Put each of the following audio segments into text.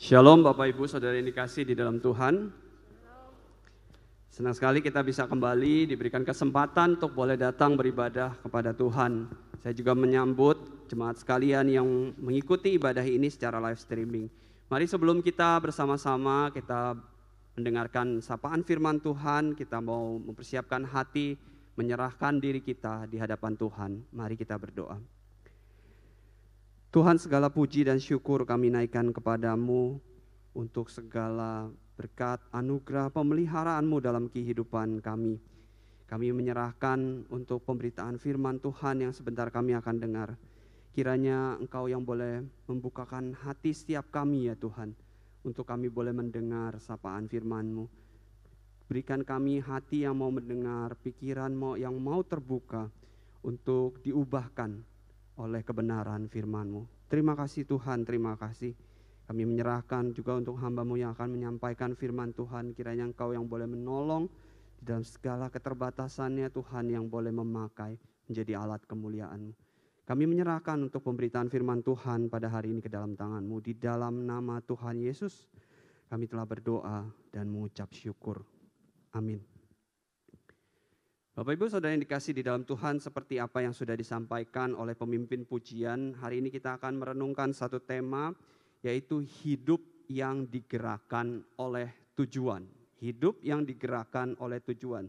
Shalom Bapak Ibu Saudara yang dikasih di dalam Tuhan. Senang sekali kita bisa kembali diberikan kesempatan untuk boleh datang beribadah kepada Tuhan. Saya juga menyambut jemaat sekalian yang mengikuti ibadah ini secara live streaming. Mari sebelum kita bersama-sama kita mendengarkan sapaan firman Tuhan, kita mau mempersiapkan hati, menyerahkan diri kita di hadapan Tuhan. Mari kita berdoa. Tuhan segala puji dan syukur kami naikkan kepadamu untuk segala berkat anugerah pemeliharaanmu dalam kehidupan kami. Kami menyerahkan untuk pemberitaan firman Tuhan yang sebentar kami akan dengar. Kiranya engkau yang boleh membukakan hati setiap kami ya Tuhan. Untuk kami boleh mendengar sapaan firman-Mu. Berikan kami hati yang mau mendengar, pikiran mau yang mau terbuka untuk diubahkan oleh kebenaran firman-Mu. Terima kasih Tuhan, terima kasih. Kami menyerahkan juga untuk hambamu yang akan menyampaikan firman Tuhan. Kiranya engkau yang boleh menolong di dalam segala keterbatasannya Tuhan yang boleh memakai menjadi alat kemuliaan-Mu. Kami menyerahkan untuk pemberitaan firman Tuhan pada hari ini ke dalam tangan-Mu. Di dalam nama Tuhan Yesus kami telah berdoa dan mengucap syukur. Amin. Bapak Ibu Saudara yang dikasih di dalam Tuhan seperti apa yang sudah disampaikan oleh pemimpin pujian, hari ini kita akan merenungkan satu tema yaitu hidup yang digerakkan oleh tujuan. Hidup yang digerakkan oleh tujuan.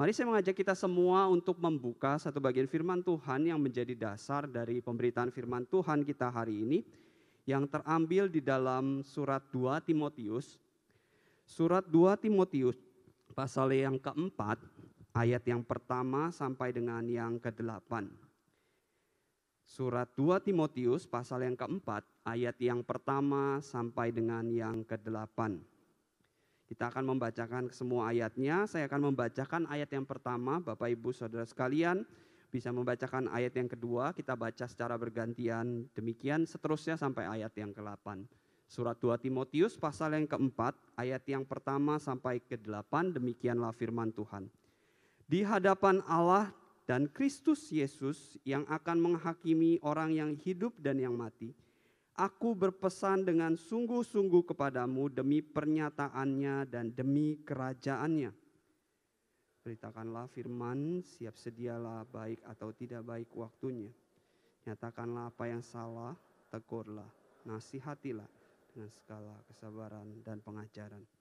Mari saya mengajak kita semua untuk membuka satu bagian firman Tuhan yang menjadi dasar dari pemberitaan firman Tuhan kita hari ini yang terambil di dalam surat 2 Timotius. Surat 2 Timotius pasal yang keempat ayat yang pertama sampai dengan yang ke-8. Surat 2 Timotius pasal yang keempat, ayat yang pertama sampai dengan yang ke-8. Kita akan membacakan semua ayatnya. Saya akan membacakan ayat yang pertama, Bapak Ibu Saudara sekalian bisa membacakan ayat yang kedua, kita baca secara bergantian. Demikian seterusnya sampai ayat yang ke-8. Surat 2 Timotius pasal yang keempat, ayat yang pertama sampai ke-8, demikianlah firman Tuhan di hadapan Allah dan Kristus Yesus yang akan menghakimi orang yang hidup dan yang mati. Aku berpesan dengan sungguh-sungguh kepadamu demi pernyataannya dan demi kerajaannya. Beritakanlah firman, siap sedialah baik atau tidak baik waktunya. Nyatakanlah apa yang salah, tegurlah, nasihatilah dengan segala kesabaran dan pengajaran.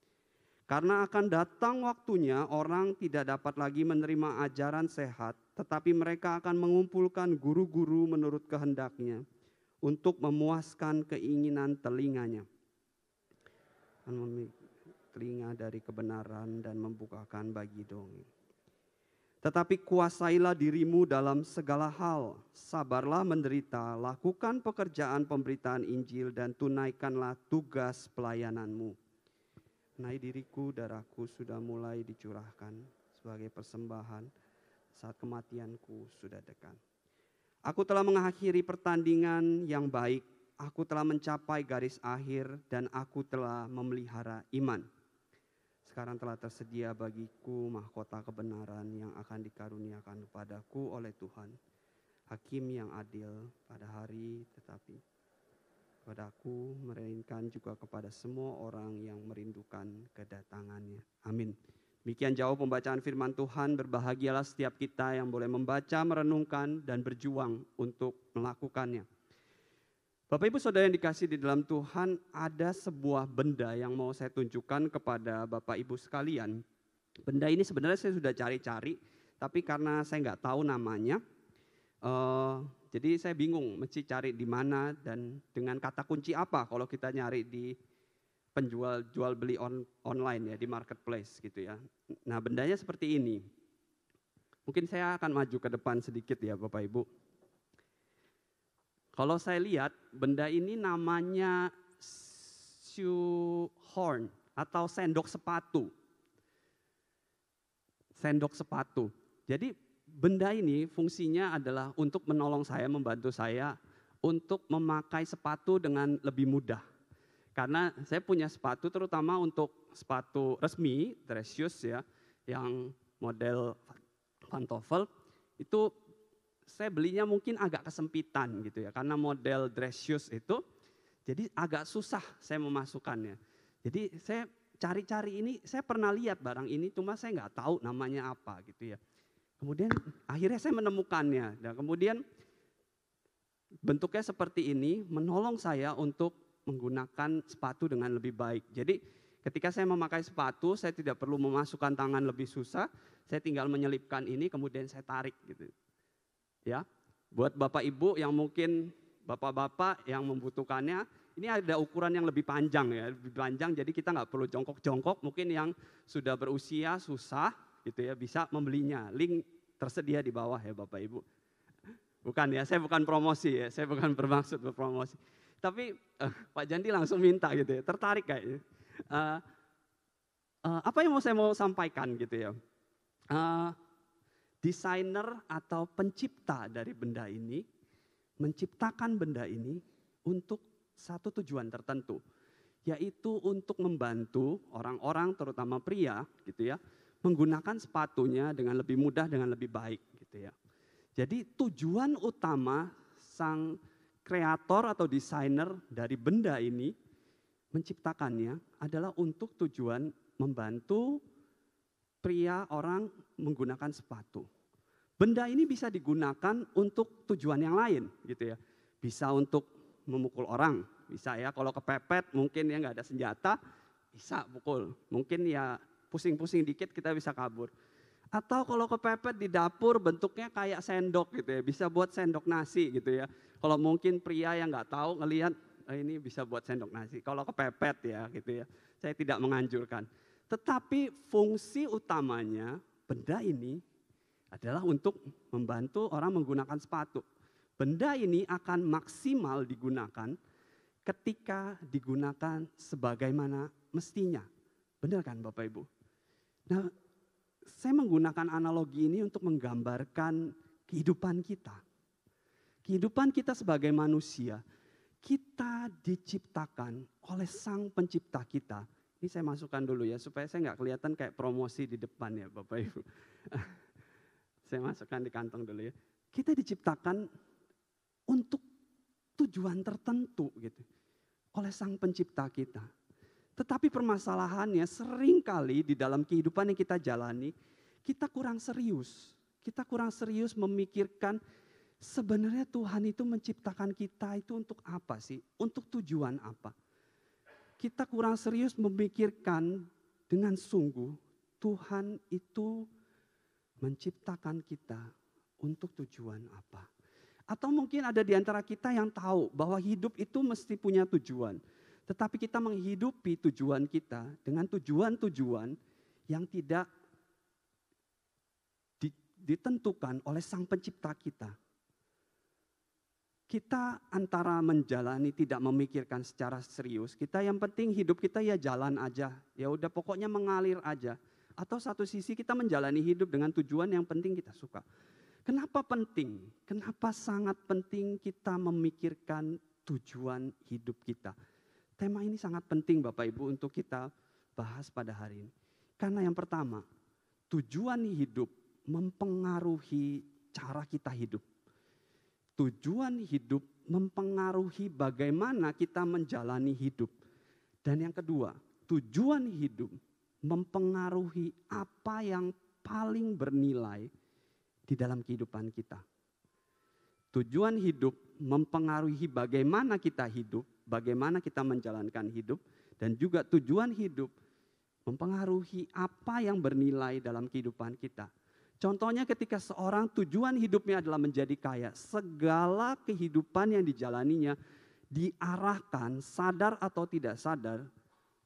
Karena akan datang waktunya orang tidak dapat lagi menerima ajaran sehat, tetapi mereka akan mengumpulkan guru-guru menurut kehendaknya untuk memuaskan keinginan telinganya. Telinga dari kebenaran dan membukakan bagi dongeng. Tetapi kuasailah dirimu dalam segala hal, sabarlah menderita, lakukan pekerjaan pemberitaan Injil dan tunaikanlah tugas pelayananmu Nai diriku, darahku sudah mulai dicurahkan sebagai persembahan saat kematianku sudah dekat. Aku telah mengakhiri pertandingan yang baik, aku telah mencapai garis akhir dan aku telah memelihara iman. Sekarang telah tersedia bagiku mahkota kebenaran yang akan dikaruniakan kepadaku oleh Tuhan, hakim yang adil pada hari tetapi kepadaku, melainkan juga kepada semua orang yang merindukan kedatangannya. Amin. Demikian jauh pembacaan firman Tuhan, berbahagialah setiap kita yang boleh membaca, merenungkan, dan berjuang untuk melakukannya. Bapak Ibu Saudara yang dikasih di dalam Tuhan, ada sebuah benda yang mau saya tunjukkan kepada Bapak Ibu sekalian. Benda ini sebenarnya saya sudah cari-cari, tapi karena saya nggak tahu namanya, uh, jadi saya bingung mesti cari di mana dan dengan kata kunci apa kalau kita nyari di penjual jual beli on, online ya di marketplace gitu ya. Nah bendanya seperti ini. Mungkin saya akan maju ke depan sedikit ya Bapak Ibu. Kalau saya lihat benda ini namanya shoe horn atau sendok sepatu. Sendok sepatu. Jadi benda ini fungsinya adalah untuk menolong saya, membantu saya untuk memakai sepatu dengan lebih mudah. Karena saya punya sepatu terutama untuk sepatu resmi, dress shoes ya, yang model pantofel, itu saya belinya mungkin agak kesempitan gitu ya. Karena model dress shoes itu Jadi agak susah saya memasukkannya. Jadi saya cari-cari ini, saya pernah lihat barang ini, cuma saya nggak tahu namanya apa gitu ya. Kemudian akhirnya saya menemukannya. Dan kemudian bentuknya seperti ini menolong saya untuk menggunakan sepatu dengan lebih baik. Jadi ketika saya memakai sepatu, saya tidak perlu memasukkan tangan lebih susah, saya tinggal menyelipkan ini kemudian saya tarik gitu. Ya. Buat Bapak Ibu yang mungkin bapak-bapak yang membutuhkannya, ini ada ukuran yang lebih panjang ya, lebih panjang jadi kita nggak perlu jongkok-jongkok. Mungkin yang sudah berusia susah gitu ya bisa membelinya. Link tersedia di bawah ya Bapak Ibu. Bukan ya, saya bukan promosi ya, saya bukan bermaksud berpromosi. Tapi uh, Pak Jandi langsung minta gitu ya, tertarik kayaknya. Uh, uh, apa yang mau saya mau sampaikan gitu ya? Uh, desainer atau pencipta dari benda ini menciptakan benda ini untuk satu tujuan tertentu, yaitu untuk membantu orang-orang terutama pria gitu ya, menggunakan sepatunya dengan lebih mudah dengan lebih baik gitu ya. Jadi tujuan utama sang kreator atau desainer dari benda ini menciptakannya adalah untuk tujuan membantu pria orang menggunakan sepatu. Benda ini bisa digunakan untuk tujuan yang lain gitu ya. Bisa untuk memukul orang, bisa ya kalau kepepet mungkin ya nggak ada senjata, bisa pukul. Mungkin ya pusing-pusing dikit kita bisa kabur. Atau kalau kepepet di dapur bentuknya kayak sendok gitu ya, bisa buat sendok nasi gitu ya. Kalau mungkin pria yang nggak tahu ngelihat oh ini bisa buat sendok nasi. Kalau kepepet ya gitu ya, saya tidak menganjurkan. Tetapi fungsi utamanya benda ini adalah untuk membantu orang menggunakan sepatu. Benda ini akan maksimal digunakan ketika digunakan sebagaimana mestinya. Benar kan Bapak Ibu? Nah, saya menggunakan analogi ini untuk menggambarkan kehidupan kita. Kehidupan kita sebagai manusia, kita diciptakan oleh sang pencipta kita. Ini saya masukkan dulu ya, supaya saya nggak kelihatan kayak promosi di depan ya Bapak Ibu. Saya masukkan di kantong dulu ya. Kita diciptakan untuk tujuan tertentu gitu. Oleh sang pencipta kita. Tetapi permasalahannya sering kali di dalam kehidupan yang kita jalani, kita kurang serius. Kita kurang serius memikirkan sebenarnya Tuhan itu menciptakan kita itu untuk apa sih? Untuk tujuan apa? Kita kurang serius memikirkan dengan sungguh Tuhan itu menciptakan kita untuk tujuan apa. Atau mungkin ada di antara kita yang tahu bahwa hidup itu mesti punya tujuan. Tetapi kita menghidupi tujuan kita dengan tujuan-tujuan yang tidak ditentukan oleh sang pencipta kita. Kita antara menjalani tidak memikirkan secara serius, kita yang penting hidup kita ya jalan aja. Ya udah pokoknya mengalir aja. Atau satu sisi kita menjalani hidup dengan tujuan yang penting kita suka. Kenapa penting? Kenapa sangat penting kita memikirkan tujuan hidup kita? Tema ini sangat penting Bapak Ibu untuk kita bahas pada hari ini. Karena yang pertama, tujuan hidup mempengaruhi cara kita hidup. Tujuan hidup mempengaruhi bagaimana kita menjalani hidup. Dan yang kedua, tujuan hidup mempengaruhi apa yang paling bernilai di dalam kehidupan kita. Tujuan hidup mempengaruhi bagaimana kita hidup, bagaimana kita menjalankan hidup, dan juga tujuan hidup mempengaruhi apa yang bernilai dalam kehidupan kita. Contohnya ketika seorang tujuan hidupnya adalah menjadi kaya, segala kehidupan yang dijalaninya diarahkan sadar atau tidak sadar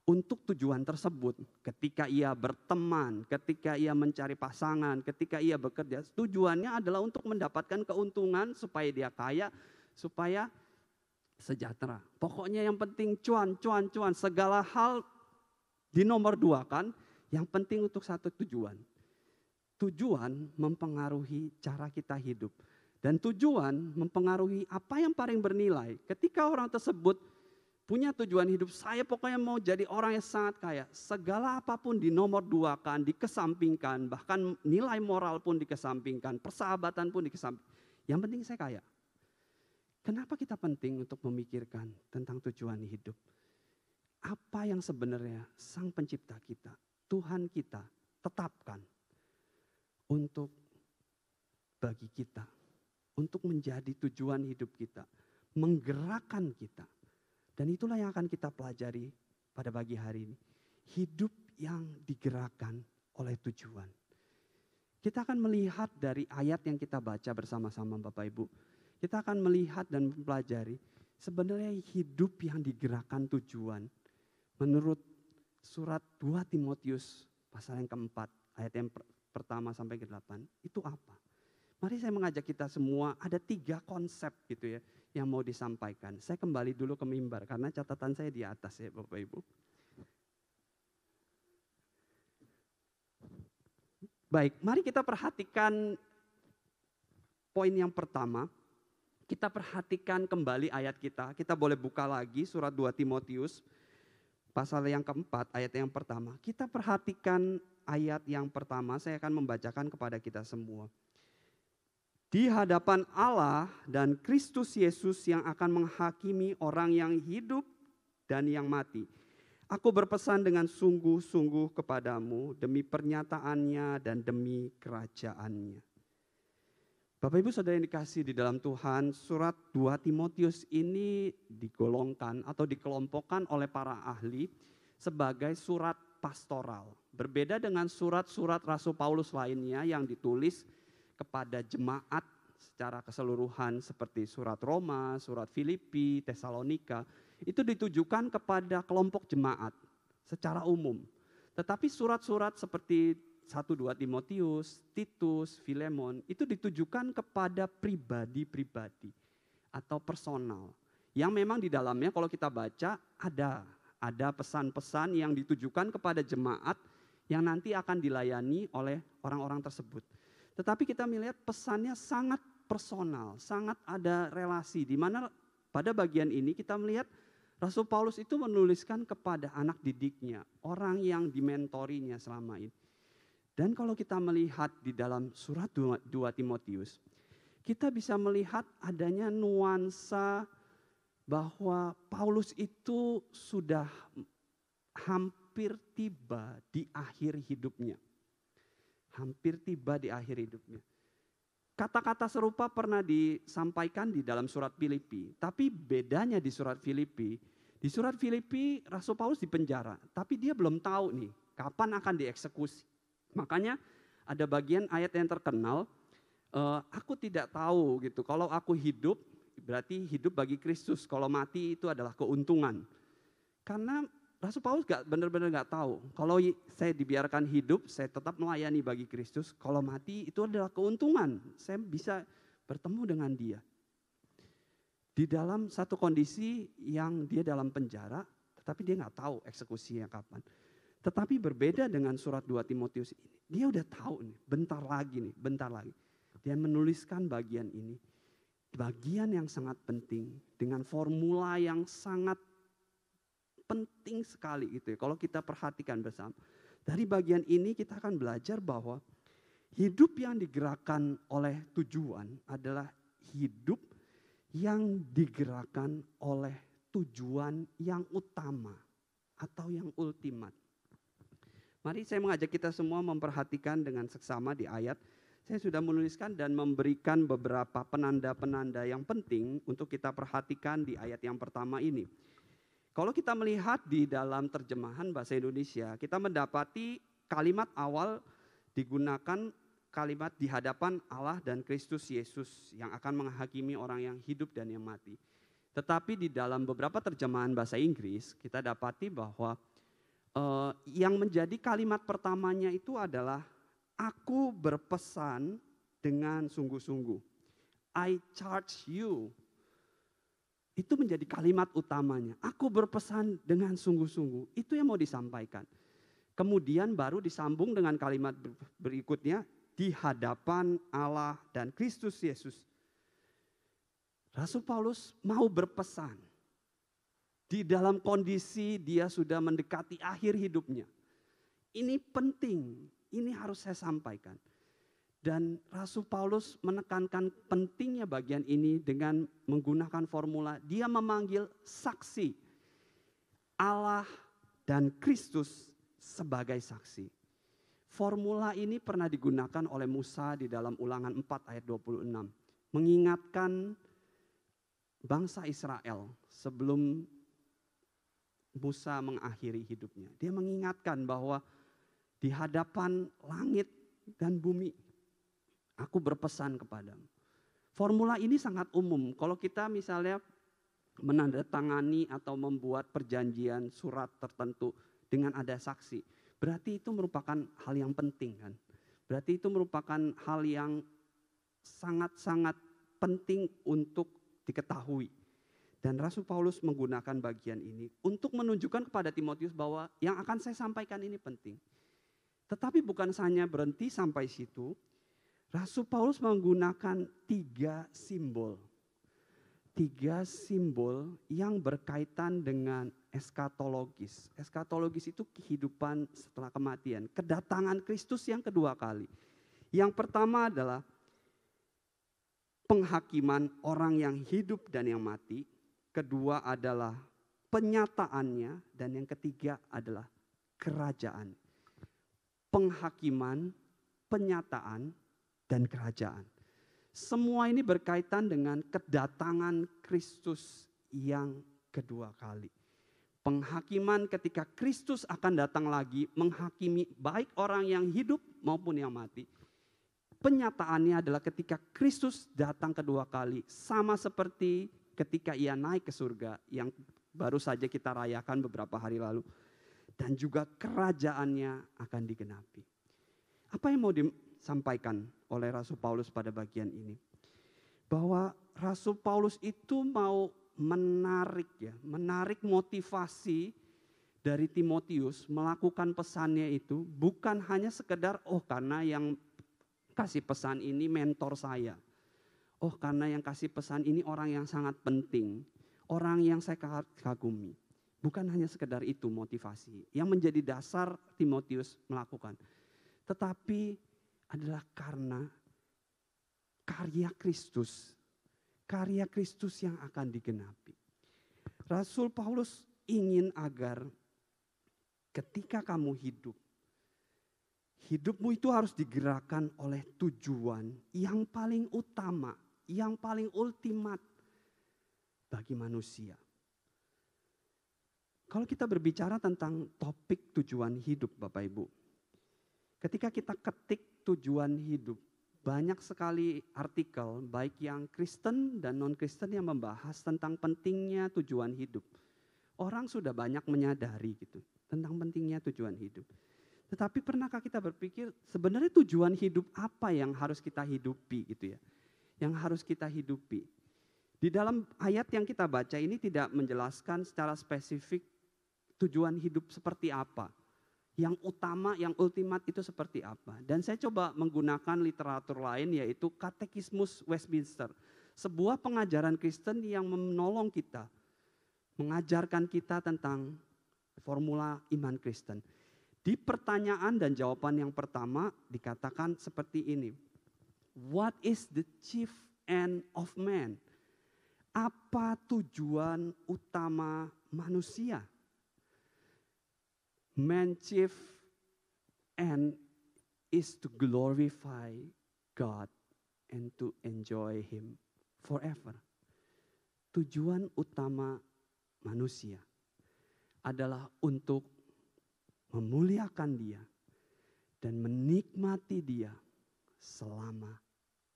untuk tujuan tersebut. Ketika ia berteman, ketika ia mencari pasangan, ketika ia bekerja, tujuannya adalah untuk mendapatkan keuntungan supaya dia kaya, supaya sejahtera. Pokoknya yang penting cuan, cuan, cuan, segala hal di nomor dua kan, yang penting untuk satu tujuan. Tujuan mempengaruhi cara kita hidup. Dan tujuan mempengaruhi apa yang paling bernilai. Ketika orang tersebut punya tujuan hidup, saya pokoknya mau jadi orang yang sangat kaya. Segala apa pun di nomor dua kan, dikesampingkan, bahkan nilai moral pun dikesampingkan, persahabatan pun dikesampingkan. Yang penting saya kaya. Kenapa kita penting untuk memikirkan tentang tujuan hidup? Apa yang sebenarnya Sang Pencipta kita, Tuhan kita tetapkan untuk bagi kita, untuk menjadi tujuan hidup kita, menggerakkan kita. Dan itulah yang akan kita pelajari pada pagi hari ini. Hidup yang digerakkan oleh tujuan. Kita akan melihat dari ayat yang kita baca bersama-sama Bapak Ibu. Kita akan melihat dan mempelajari sebenarnya hidup yang digerakkan tujuan. Menurut surat 2 Timotius pasal yang keempat ayat yang pertama sampai ke delapan itu apa? Mari saya mengajak kita semua ada tiga konsep gitu ya yang mau disampaikan. Saya kembali dulu ke mimbar karena catatan saya di atas ya Bapak Ibu. Baik, mari kita perhatikan poin yang pertama. Kita perhatikan kembali ayat kita. Kita boleh buka lagi surat 2 Timotius pasal yang keempat, ayat yang pertama. Kita perhatikan ayat yang pertama, saya akan membacakan kepada kita semua. Di hadapan Allah dan Kristus Yesus yang akan menghakimi orang yang hidup dan yang mati Aku berpesan dengan sungguh-sungguh kepadamu demi pernyataannya dan demi kerajaannya. Bapak Ibu Saudara yang dikasih di dalam Tuhan, surat 2 Timotius ini digolongkan atau dikelompokkan oleh para ahli sebagai surat pastoral. Berbeda dengan surat-surat Rasul Paulus lainnya yang ditulis kepada jemaat secara keseluruhan seperti surat Roma, surat Filipi, Tesalonika itu ditujukan kepada kelompok jemaat secara umum. Tetapi surat-surat seperti 1 2 Timotius, Titus, Filemon itu ditujukan kepada pribadi-pribadi atau personal. Yang memang di dalamnya kalau kita baca ada ada pesan-pesan yang ditujukan kepada jemaat yang nanti akan dilayani oleh orang-orang tersebut. Tetapi kita melihat pesannya sangat personal, sangat ada relasi di mana pada bagian ini kita melihat Rasul Paulus itu menuliskan kepada anak didiknya, orang yang dimentorinya selama ini. Dan kalau kita melihat di dalam surat 2, Timotius, kita bisa melihat adanya nuansa bahwa Paulus itu sudah hampir tiba di akhir hidupnya. Hampir tiba di akhir hidupnya. Kata-kata serupa pernah disampaikan di dalam surat Filipi, tapi bedanya di surat Filipi, di surat Filipi, Rasul Paulus di penjara, tapi dia belum tahu nih kapan akan dieksekusi. Makanya ada bagian ayat yang terkenal, e, aku tidak tahu gitu. Kalau aku hidup, berarti hidup bagi Kristus. Kalau mati itu adalah keuntungan. Karena Rasul Paulus gak benar-benar gak tahu. Kalau saya dibiarkan hidup, saya tetap melayani bagi Kristus. Kalau mati itu adalah keuntungan. Saya bisa bertemu dengan dia di dalam satu kondisi yang dia dalam penjara, tetapi dia nggak tahu eksekusinya kapan. Tetapi berbeda dengan surat 2 Timotius ini. Dia udah tahu nih, bentar lagi nih, bentar lagi. Dia menuliskan bagian ini. Bagian yang sangat penting dengan formula yang sangat penting sekali itu ya. Kalau kita perhatikan bersama. Dari bagian ini kita akan belajar bahwa hidup yang digerakkan oleh tujuan adalah hidup yang digerakkan oleh tujuan yang utama atau yang ultimat. Mari saya mengajak kita semua memperhatikan dengan seksama di ayat. Saya sudah menuliskan dan memberikan beberapa penanda-penanda yang penting untuk kita perhatikan di ayat yang pertama ini. Kalau kita melihat di dalam terjemahan bahasa Indonesia, kita mendapati kalimat awal digunakan kalimat di hadapan Allah dan Kristus Yesus yang akan menghakimi orang yang hidup dan yang mati. Tetapi di dalam beberapa terjemahan bahasa Inggris kita dapati bahwa uh, yang menjadi kalimat pertamanya itu adalah aku berpesan dengan sungguh-sungguh. I charge you. Itu menjadi kalimat utamanya. Aku berpesan dengan sungguh-sungguh. Itu yang mau disampaikan. Kemudian baru disambung dengan kalimat berikutnya, di hadapan Allah dan Kristus Yesus. Rasul Paulus mau berpesan di dalam kondisi dia sudah mendekati akhir hidupnya. Ini penting, ini harus saya sampaikan. Dan Rasul Paulus menekankan pentingnya bagian ini dengan menggunakan formula dia memanggil saksi Allah dan Kristus sebagai saksi. Formula ini pernah digunakan oleh Musa di dalam ulangan 4 ayat 26. Mengingatkan bangsa Israel sebelum Musa mengakhiri hidupnya. Dia mengingatkan bahwa di hadapan langit dan bumi Aku berpesan kepadamu. Formula ini sangat umum. Kalau kita misalnya menandatangani atau membuat perjanjian surat tertentu dengan ada saksi, berarti itu merupakan hal yang penting kan. Berarti itu merupakan hal yang sangat-sangat penting untuk diketahui. Dan Rasul Paulus menggunakan bagian ini untuk menunjukkan kepada Timotius bahwa yang akan saya sampaikan ini penting. Tetapi bukan hanya berhenti sampai situ, Rasul Paulus menggunakan tiga simbol. Tiga simbol yang berkaitan dengan eskatologis. Eskatologis itu kehidupan setelah kematian. Kedatangan Kristus yang kedua kali. Yang pertama adalah penghakiman orang yang hidup dan yang mati. Kedua adalah penyataannya. Dan yang ketiga adalah kerajaan. Penghakiman, penyataan, dan kerajaan. Semua ini berkaitan dengan kedatangan Kristus yang kedua kali. Penghakiman ketika Kristus akan datang lagi menghakimi baik orang yang hidup maupun yang mati. Penyataannya adalah ketika Kristus datang kedua kali sama seperti ketika ia naik ke surga yang baru saja kita rayakan beberapa hari lalu. Dan juga kerajaannya akan digenapi. Apa yang mau disampaikan oleh Rasul Paulus pada bagian ini. Bahwa Rasul Paulus itu mau menarik ya, menarik motivasi dari Timotius melakukan pesannya itu bukan hanya sekedar oh karena yang kasih pesan ini mentor saya. Oh karena yang kasih pesan ini orang yang sangat penting, orang yang saya kagumi. Bukan hanya sekedar itu motivasi yang menjadi dasar Timotius melakukan. Tetapi adalah karena karya Kristus. Karya Kristus yang akan digenapi. Rasul Paulus ingin agar ketika kamu hidup, hidupmu itu harus digerakkan oleh tujuan yang paling utama, yang paling ultimat bagi manusia. Kalau kita berbicara tentang topik tujuan hidup Bapak Ibu, ketika kita ketik tujuan hidup. Banyak sekali artikel, baik yang Kristen dan non-Kristen yang membahas tentang pentingnya tujuan hidup. Orang sudah banyak menyadari gitu tentang pentingnya tujuan hidup. Tetapi pernahkah kita berpikir sebenarnya tujuan hidup apa yang harus kita hidupi gitu ya? Yang harus kita hidupi. Di dalam ayat yang kita baca ini tidak menjelaskan secara spesifik tujuan hidup seperti apa yang utama, yang ultimat itu seperti apa. Dan saya coba menggunakan literatur lain yaitu Katekismus Westminster. Sebuah pengajaran Kristen yang menolong kita, mengajarkan kita tentang formula iman Kristen. Di pertanyaan dan jawaban yang pertama dikatakan seperti ini. What is the chief end of man? Apa tujuan utama manusia? man chief end is to glorify God and to enjoy Him forever. Tujuan utama manusia adalah untuk memuliakan Dia dan menikmati Dia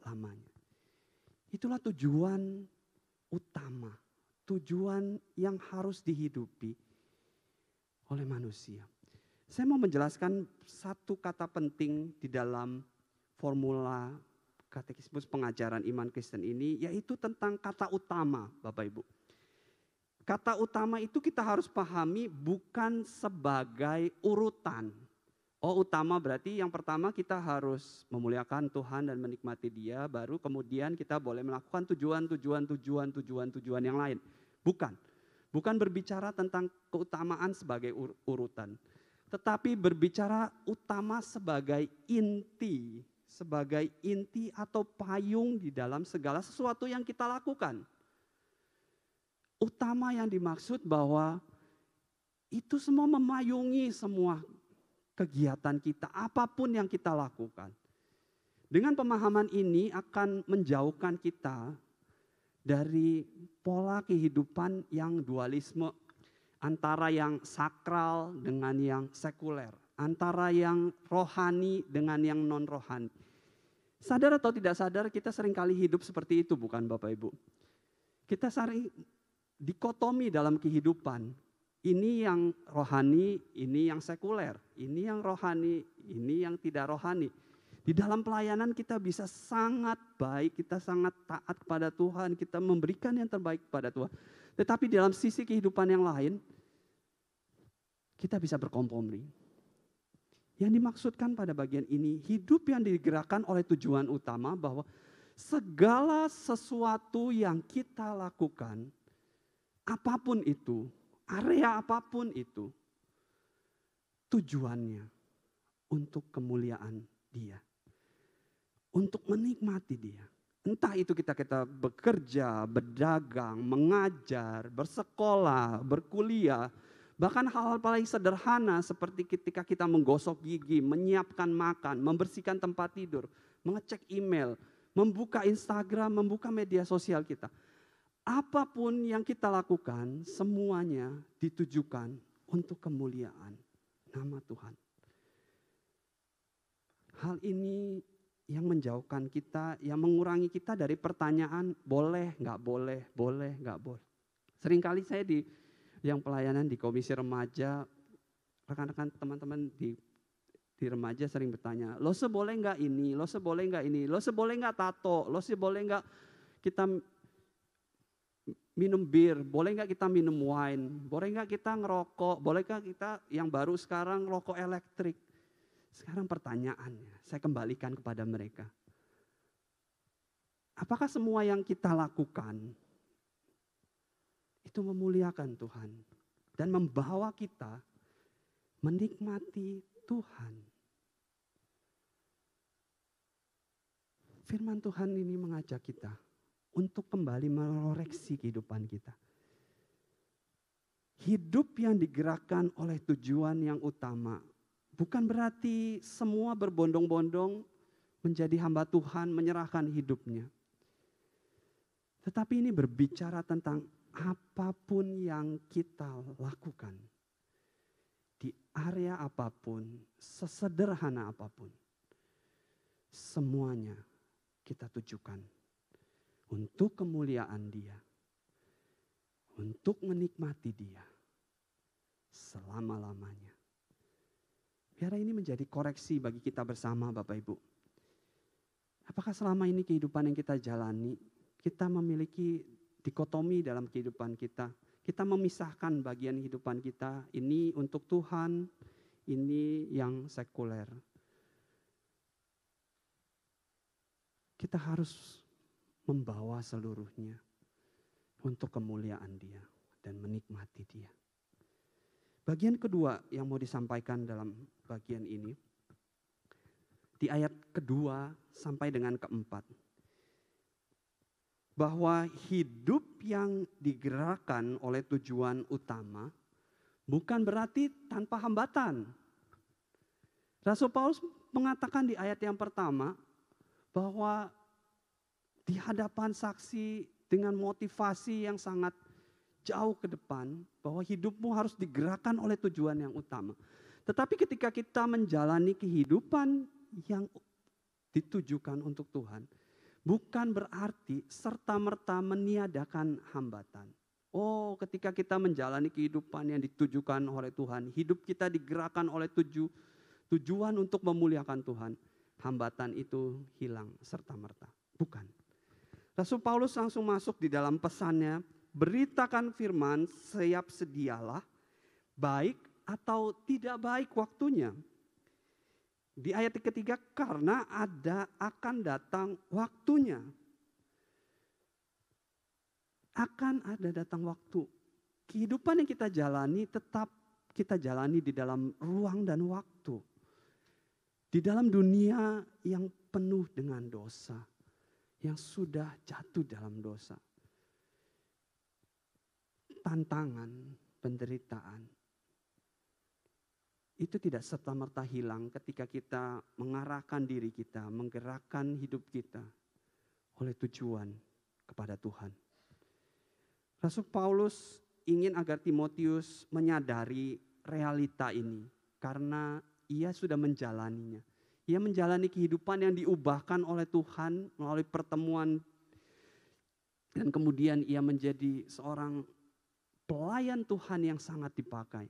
selama-lamanya. Itulah tujuan utama, tujuan yang harus dihidupi oleh manusia. Saya mau menjelaskan satu kata penting di dalam formula katekismus pengajaran iman Kristen ini, yaitu tentang kata utama, Bapak Ibu. Kata utama itu kita harus pahami bukan sebagai urutan. Oh utama berarti yang pertama kita harus memuliakan Tuhan dan menikmati dia, baru kemudian kita boleh melakukan tujuan-tujuan, tujuan-tujuan, tujuan yang lain. Bukan. Bukan berbicara tentang keutamaan sebagai urutan, tetapi berbicara utama sebagai inti sebagai inti atau payung di dalam segala sesuatu yang kita lakukan. Utama yang dimaksud bahwa itu semua memayungi semua kegiatan kita, apa pun yang kita lakukan. Dengan pemahaman ini akan menjauhkan kita dari pola kehidupan yang dualisme antara yang sakral dengan yang sekuler, antara yang rohani dengan yang non rohani. Sadar atau tidak sadar kita sering kali hidup seperti itu bukan Bapak Ibu. Kita sering dikotomi dalam kehidupan. Ini yang rohani, ini yang sekuler. Ini yang rohani, ini yang tidak rohani. Di dalam pelayanan kita bisa sangat baik, kita sangat taat kepada Tuhan, kita memberikan yang terbaik kepada Tuhan. Tetapi dalam sisi kehidupan yang lain, kita bisa berkompromi. Yang dimaksudkan pada bagian ini, hidup yang digerakkan oleh tujuan utama bahwa segala sesuatu yang kita lakukan, apa pun itu, area apa pun itu, tujuannya untuk kemuliaan Dia untuk menikmati dia. Entah itu kita kita bekerja, berdagang, mengajar, bersekolah, berkuliah, bahkan hal-hal paling sederhana seperti ketika kita menggosok gigi, menyiapkan makan, membersihkan tempat tidur, mengecek email, membuka Instagram, membuka media sosial kita. Apa pun yang kita lakukan, semuanya ditujukan untuk kemuliaan nama Tuhan. Hal ini yang menjauhkan kita, yang mengurangi kita dari pertanyaan boleh, nggak boleh, boleh, nggak boleh. Seringkali saya di yang pelayanan di komisi remaja, rekan-rekan teman-teman di di remaja sering bertanya, lo seboleh nggak ini, lo seboleh nggak ini, lo seboleh nggak tato, lo seboleh nggak kita minum bir, boleh nggak kita minum wine, boleh nggak kita ngerokok, bolehkah kita yang baru sekarang rokok elektrik. Sekarang pertanyaannya, saya kembalikan kepada mereka. Apakah semua yang kita lakukan itu memuliakan Tuhan dan membawa kita menikmati Tuhan? Firman Tuhan ini mengajak kita untuk kembali mengoreksi kehidupan kita. Hidup yang digerakkan oleh tujuan yang utama Bukan berarti semua berbondong-bondong menjadi hamba Tuhan, menyerahkan hidupnya. Tetapi ini berbicara tentang apa pun yang kita lakukan. Di area apa pun, sesederhana apa pun. Semuanya kita tujukan untuk kemuliaan dia. Untuk menikmati dia selama-lamanya. Biar ini menjadi koreksi bagi kita bersama Bapak Ibu. Apakah selama ini kehidupan yang kita jalani, kita memiliki dikotomi dalam kehidupan kita. Kita memisahkan bagian kehidupan kita, ini untuk Tuhan, ini yang sekuler. Kita harus membawa seluruhnya untuk kemuliaan dia dan menikmati dia. Bagian kedua yang mau disampaikan dalam bagian ini, di ayat kedua sampai dengan keempat, bahwa hidup yang digerakkan oleh tujuan utama bukan berarti tanpa hambatan. Rasul Paulus mengatakan di ayat yang pertama bahwa di hadapan saksi dengan motivasi yang sangat jauh ke depan bahwa hidupmu harus digerakkan oleh tujuan yang utama. Tetapi ketika kita menjalani kehidupan yang ditujukan untuk Tuhan, bukan berarti serta-merta meniadakan hambatan. Oh, ketika kita menjalani kehidupan yang ditujukan oleh Tuhan, hidup kita digerakkan oleh tuju, tujuan untuk memuliakan Tuhan, hambatan itu hilang serta-merta. Bukan. Rasul Paulus langsung masuk di dalam pesannya beritakan firman, siap sedialah, baik atau tidak baik waktunya. Di ayat ketiga, karena ada akan datang waktunya. Akan ada datang waktu. Kehidupan yang kita jalani tetap kita jalani di dalam ruang dan waktu. Di dalam dunia yang penuh dengan dosa, yang sudah jatuh dalam dosa. Tantangan, penderitaan, itu tidak serta-merta hilang ketika kita mengarahkan diri kita, menggerakkan hidup kita oleh tujuan kepada Tuhan. Rasul Paulus ingin agar Timotius menyadari realita ini karena ia sudah menjalaninya. Ia menjalani kehidupan yang diubahkan oleh Tuhan melalui pertemuan dan kemudian ia menjadi seorang pelayan Tuhan yang sangat dipakai.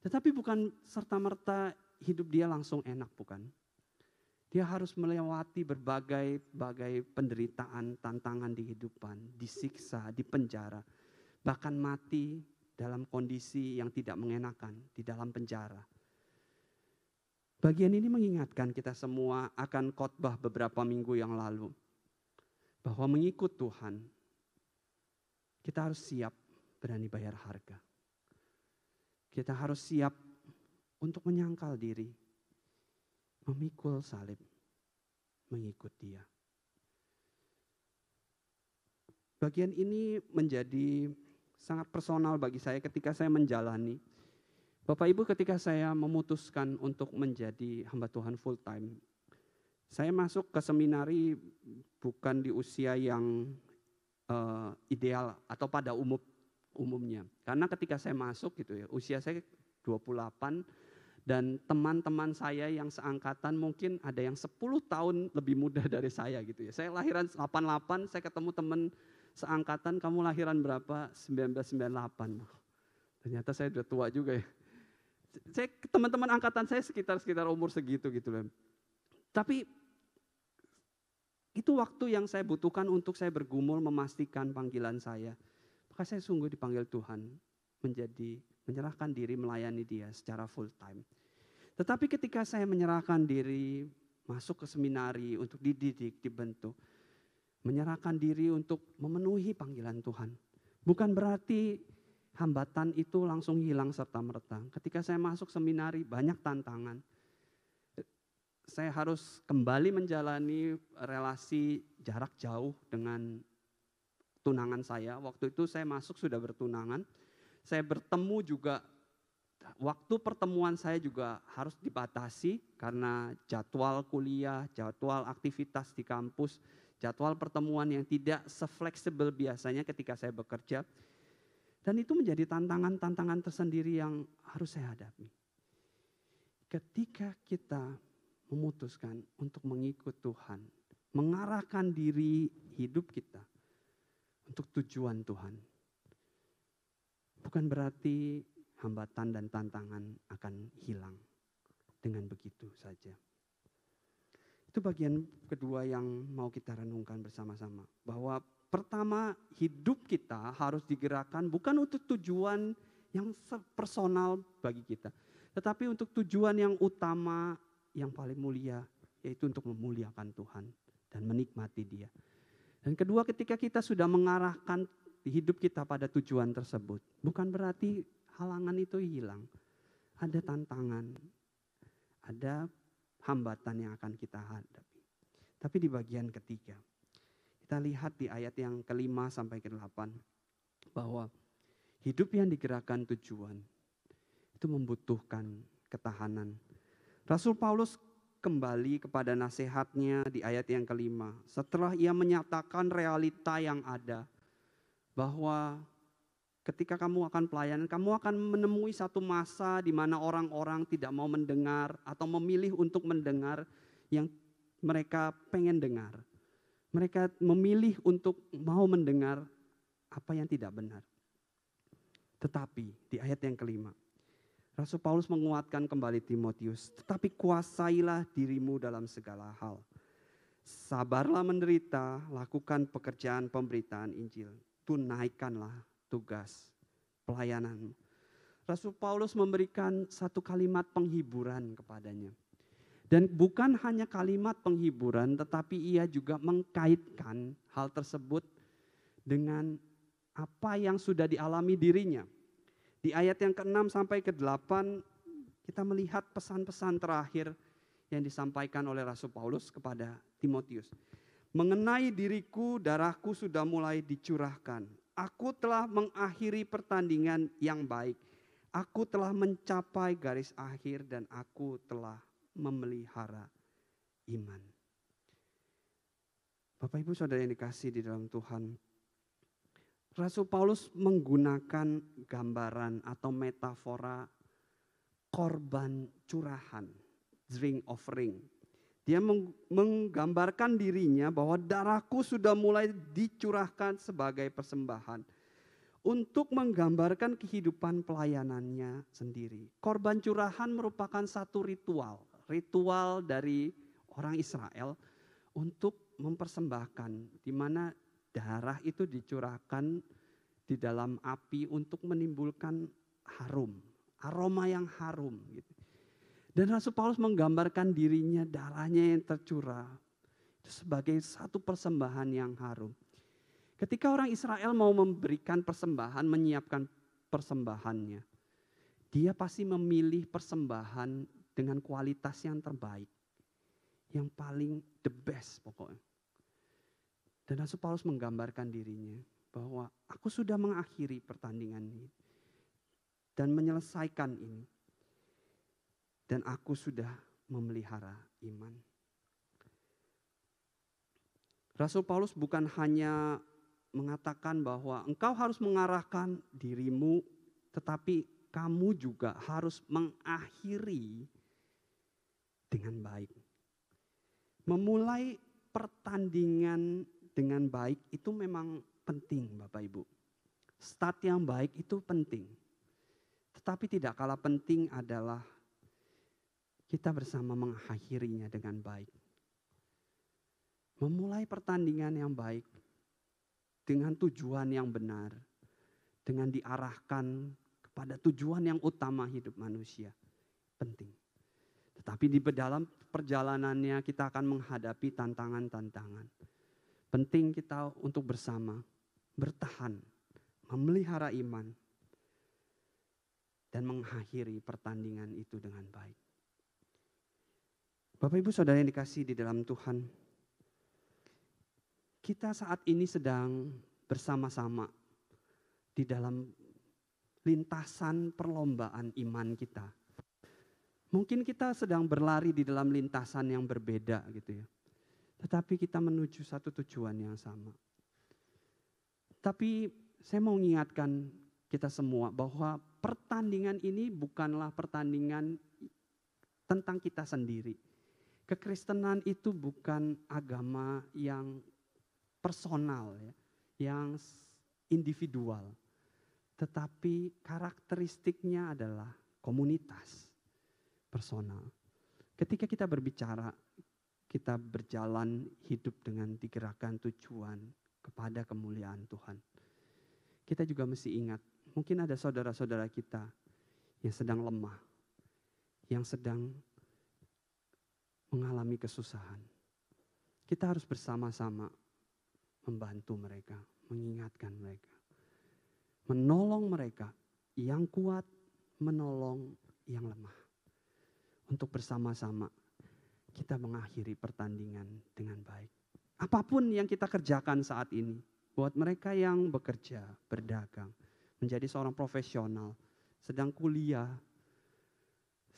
Tetapi bukan serta-merta hidup dia langsung enak, bukan. Dia harus melewati berbagai bagai penderitaan, tantangan di kehidupan, disiksa, dipenjara, bahkan mati dalam kondisi yang tidak mengenakan di dalam penjara. Bagian ini mengingatkan kita semua akan khotbah beberapa minggu yang lalu bahwa mengikut Tuhan kita harus siap berani bayar harga. Kita harus siap untuk menyangkal diri, memikul salib, mengikut dia. Bagian ini menjadi sangat personal bagi saya ketika saya menjalani. Bapak Ibu ketika saya memutuskan untuk menjadi hamba Tuhan full time, saya masuk ke seminari bukan di usia yang uh, ideal atau pada umum umumnya. Karena ketika saya masuk gitu ya, usia saya 28 dan teman-teman saya yang seangkatan mungkin ada yang 10 tahun lebih muda dari saya gitu ya. Saya lahiran 88, saya ketemu teman seangkatan, kamu lahiran berapa? 1998. Ternyata saya udah tua juga ya. Saya teman-teman angkatan saya sekitar sekitar umur segitu gitu loh. Tapi itu waktu yang saya butuhkan untuk saya bergumul memastikan panggilan saya. Maka saya sungguh dipanggil Tuhan menjadi menyerahkan diri melayani dia secara full time. Tetapi ketika saya menyerahkan diri masuk ke seminari untuk dididik, dibentuk, menyerahkan diri untuk memenuhi panggilan Tuhan. Bukan berarti hambatan itu langsung hilang serta merta. Ketika saya masuk seminari banyak tantangan. Saya harus kembali menjalani relasi jarak jauh dengan tunangan saya. Waktu itu saya masuk sudah bertunangan. Saya bertemu juga waktu pertemuan saya juga harus dibatasi karena jadwal kuliah, jadwal aktivitas di kampus, jadwal pertemuan yang tidak sefleksibel biasanya ketika saya bekerja. Dan itu menjadi tantangan-tantangan tersendiri yang harus saya hadapi. Ketika kita memutuskan untuk mengikut Tuhan, mengarahkan diri hidup kita untuk tujuan Tuhan. Bukan berarti hambatan dan tantangan akan hilang dengan begitu saja. Itu bagian kedua yang mau kita renungkan bersama-sama. Bahwa pertama hidup kita harus digerakkan bukan untuk tujuan yang personal bagi kita. Tetapi untuk tujuan yang utama, yang paling mulia, yaitu untuk memuliakan Tuhan dan menikmati dia. Dan kedua ketika kita sudah mengarahkan hidup kita pada tujuan tersebut, bukan berarti halangan itu hilang. Ada tantangan, ada hambatan yang akan kita hadapi. Tapi di bagian ketiga, kita lihat di ayat yang kelima sampai ke delapan, bahwa hidup yang digerakkan tujuan itu membutuhkan ketahanan. Rasul Paulus kembali kepada nasihatnya di ayat yang kelima. Setelah ia menyatakan realita yang ada. Bahwa ketika kamu akan pelayanan, kamu akan menemui satu masa di mana orang-orang tidak mau mendengar atau memilih untuk mendengar yang mereka pengen dengar. Mereka memilih untuk mau mendengar apa yang tidak benar. Tetapi di ayat yang kelima, Rasul Paulus menguatkan kembali Timotius, tetapi kuasailah dirimu dalam segala hal. Sabarlah menderita, lakukan pekerjaan pemberitaan Injil. Tunaikanlah tugas pelayananmu. Rasul Paulus memberikan satu kalimat penghiburan kepadanya. Dan bukan hanya kalimat penghiburan, tetapi ia juga mengkaitkan hal tersebut dengan apa yang sudah dialami dirinya di ayat yang ke-6 sampai ke-8 kita melihat pesan-pesan terakhir yang disampaikan oleh Rasul Paulus kepada Timotius. Mengenai diriku, darahku sudah mulai dicurahkan. Aku telah mengakhiri pertandingan yang baik. Aku telah mencapai garis akhir dan aku telah memelihara iman. Bapak Ibu Saudara yang dikasih di dalam Tuhan, Rasul Paulus menggunakan gambaran atau metafora korban curahan, drink offering. Dia menggambarkan dirinya bahwa darahku sudah mulai dicurahkan sebagai persembahan untuk menggambarkan kehidupan pelayanannya sendiri. Korban curahan merupakan satu ritual, ritual dari orang Israel untuk mempersembahkan di mana darah itu dicurahkan di dalam api untuk menimbulkan harum, aroma yang harum gitu. Dan Rasul Paulus menggambarkan dirinya darahnya yang tercurah sebagai satu persembahan yang harum. Ketika orang Israel mau memberikan persembahan, menyiapkan persembahannya, dia pasti memilih persembahan dengan kualitas yang terbaik. Yang paling the best pokoknya. Dan Rasul Paulus menggambarkan dirinya bahwa aku sudah mengakhiri pertandingan ini dan menyelesaikan ini. Dan aku sudah memelihara iman. Rasul Paulus bukan hanya mengatakan bahwa engkau harus mengarahkan dirimu, tetapi kamu juga harus mengakhiri dengan baik. Memulai pertandingan dengan baik itu memang penting Bapak Ibu. Start yang baik itu penting. Tetapi tidak kalah penting adalah kita bersama mengakhirinya dengan baik. Memulai pertandingan yang baik dengan tujuan yang benar, dengan diarahkan kepada tujuan yang utama hidup manusia. Penting. Tetapi di dalam perjalanannya kita akan menghadapi tantangan-tantangan. Penting kita untuk bersama bertahan, memelihara iman, dan mengakhiri pertandingan itu dengan baik. Bapak Ibu Saudara yang dikasih di dalam Tuhan, kita saat ini sedang bersama-sama di dalam lintasan perlombaan iman kita. Mungkin kita sedang berlari di dalam lintasan yang berbeda gitu ya. Tetapi kita menuju satu tujuan yang sama. Tapi saya mau mengingatkan kita semua bahwa pertandingan ini bukanlah pertandingan tentang kita sendiri. Kekristenan itu bukan agama yang personal ya, yang individual. Tetapi karakteristiknya adalah komunitas personal. Ketika kita berbicara kita berjalan hidup dengan digerakkan tujuan kepada kemuliaan Tuhan. Kita juga mesti ingat, mungkin ada saudara-saudara kita yang sedang lemah, yang sedang mengalami kesusahan. Kita harus bersama-sama membantu mereka, mengingatkan mereka, menolong mereka yang kuat, menolong yang lemah. Untuk bersama-sama kita mengakhiri pertandingan dengan baik. Apa pun yang kita kerjakan saat ini, buat mereka yang bekerja, berdagang, menjadi seorang profesional, sedang kuliah,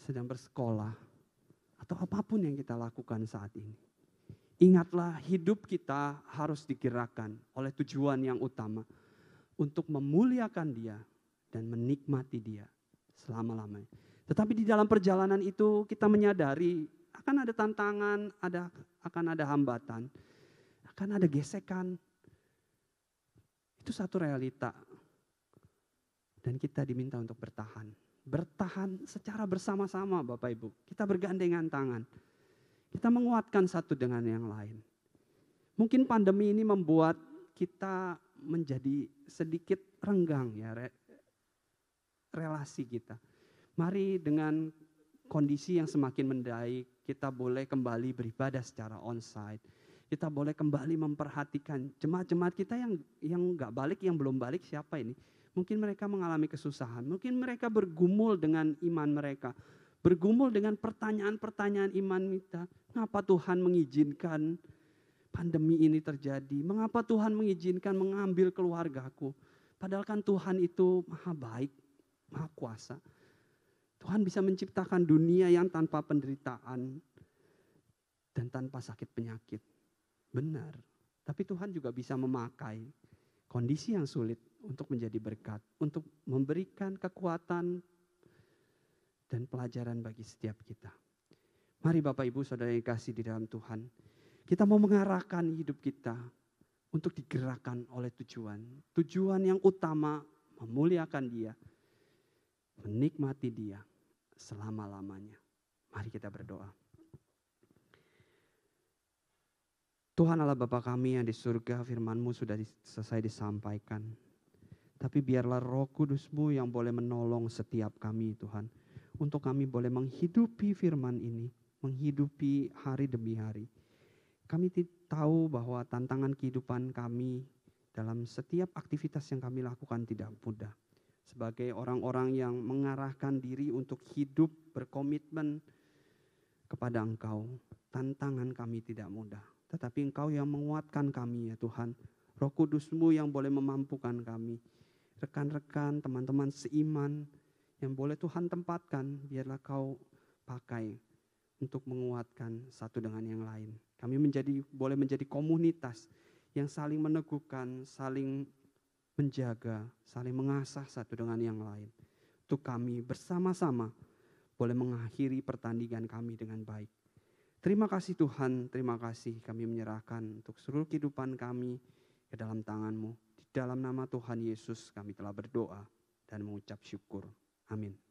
sedang bersekolah, atau apa pun yang kita lakukan saat ini. Ingatlah hidup kita harus digerakkan oleh tujuan yang utama untuk memuliakan dia dan menikmati dia selama-lamanya. Tetapi di dalam perjalanan itu kita menyadari akan ada tantangan, ada akan ada hambatan, akan ada gesekan. Itu satu realita. Dan kita diminta untuk bertahan. Bertahan secara bersama-sama Bapak Ibu. Kita bergandengan tangan. Kita menguatkan satu dengan yang lain. Mungkin pandemi ini membuat kita menjadi sedikit renggang ya relasi kita. Mari dengan kondisi yang semakin mendaik, kita boleh kembali beribadah secara onsite. Kita boleh kembali memperhatikan jemaat-jemaat kita yang yang nggak balik, yang belum balik siapa ini? Mungkin mereka mengalami kesusahan, mungkin mereka bergumul dengan iman mereka, Bergumul dengan pertanyaan-pertanyaan iman kita. Mengapa Tuhan mengizinkan pandemi ini terjadi? Mengapa Tuhan mengizinkan mengambil keluargaku? Padahal kan Tuhan itu maha baik, maha kuasa. Tuhan bisa menciptakan dunia yang tanpa penderitaan dan tanpa sakit penyakit. Benar. Tapi Tuhan juga bisa memakai kondisi yang sulit untuk menjadi berkat, untuk memberikan kekuatan dan pelajaran bagi setiap kita. Mari Bapak Ibu Saudara yang kasih di dalam Tuhan, kita mau mengarahkan hidup kita untuk digerakkan oleh tujuan. Tujuan yang utama memuliakan dia, menikmati dia selama-lamanya. Mari kita berdoa. Tuhan Allah Bapa kami yang di surga firmanmu sudah selesai disampaikan. Tapi biarlah roh kudusmu yang boleh menolong setiap kami Tuhan. Untuk kami boleh menghidupi firman ini. Menghidupi hari demi hari. Kami tahu bahwa tantangan kehidupan kami dalam setiap aktivitas yang kami lakukan tidak mudah. Sebagai orang-orang yang mengarahkan diri untuk hidup berkomitmen kepada Engkau, tantangan kami tidak mudah tetapi Engkau yang menguatkan kami ya Tuhan. Roh Kudusmu yang boleh memampukan kami. Rekan-rekan, teman-teman seiman yang boleh Tuhan tempatkan, biarlah Kau pakai untuk menguatkan satu dengan yang lain. Kami menjadi boleh menjadi komunitas yang saling meneguhkan, saling menjaga, saling mengasah satu dengan yang lain. Untuk kami bersama-sama boleh mengakhiri pertandingan kami dengan baik. Terima kasih Tuhan, terima kasih kami menyerahkan untuk seluruh kehidupan kami ke dalam tangan-Mu. Di dalam nama Tuhan Yesus kami telah berdoa dan mengucap syukur. Amin.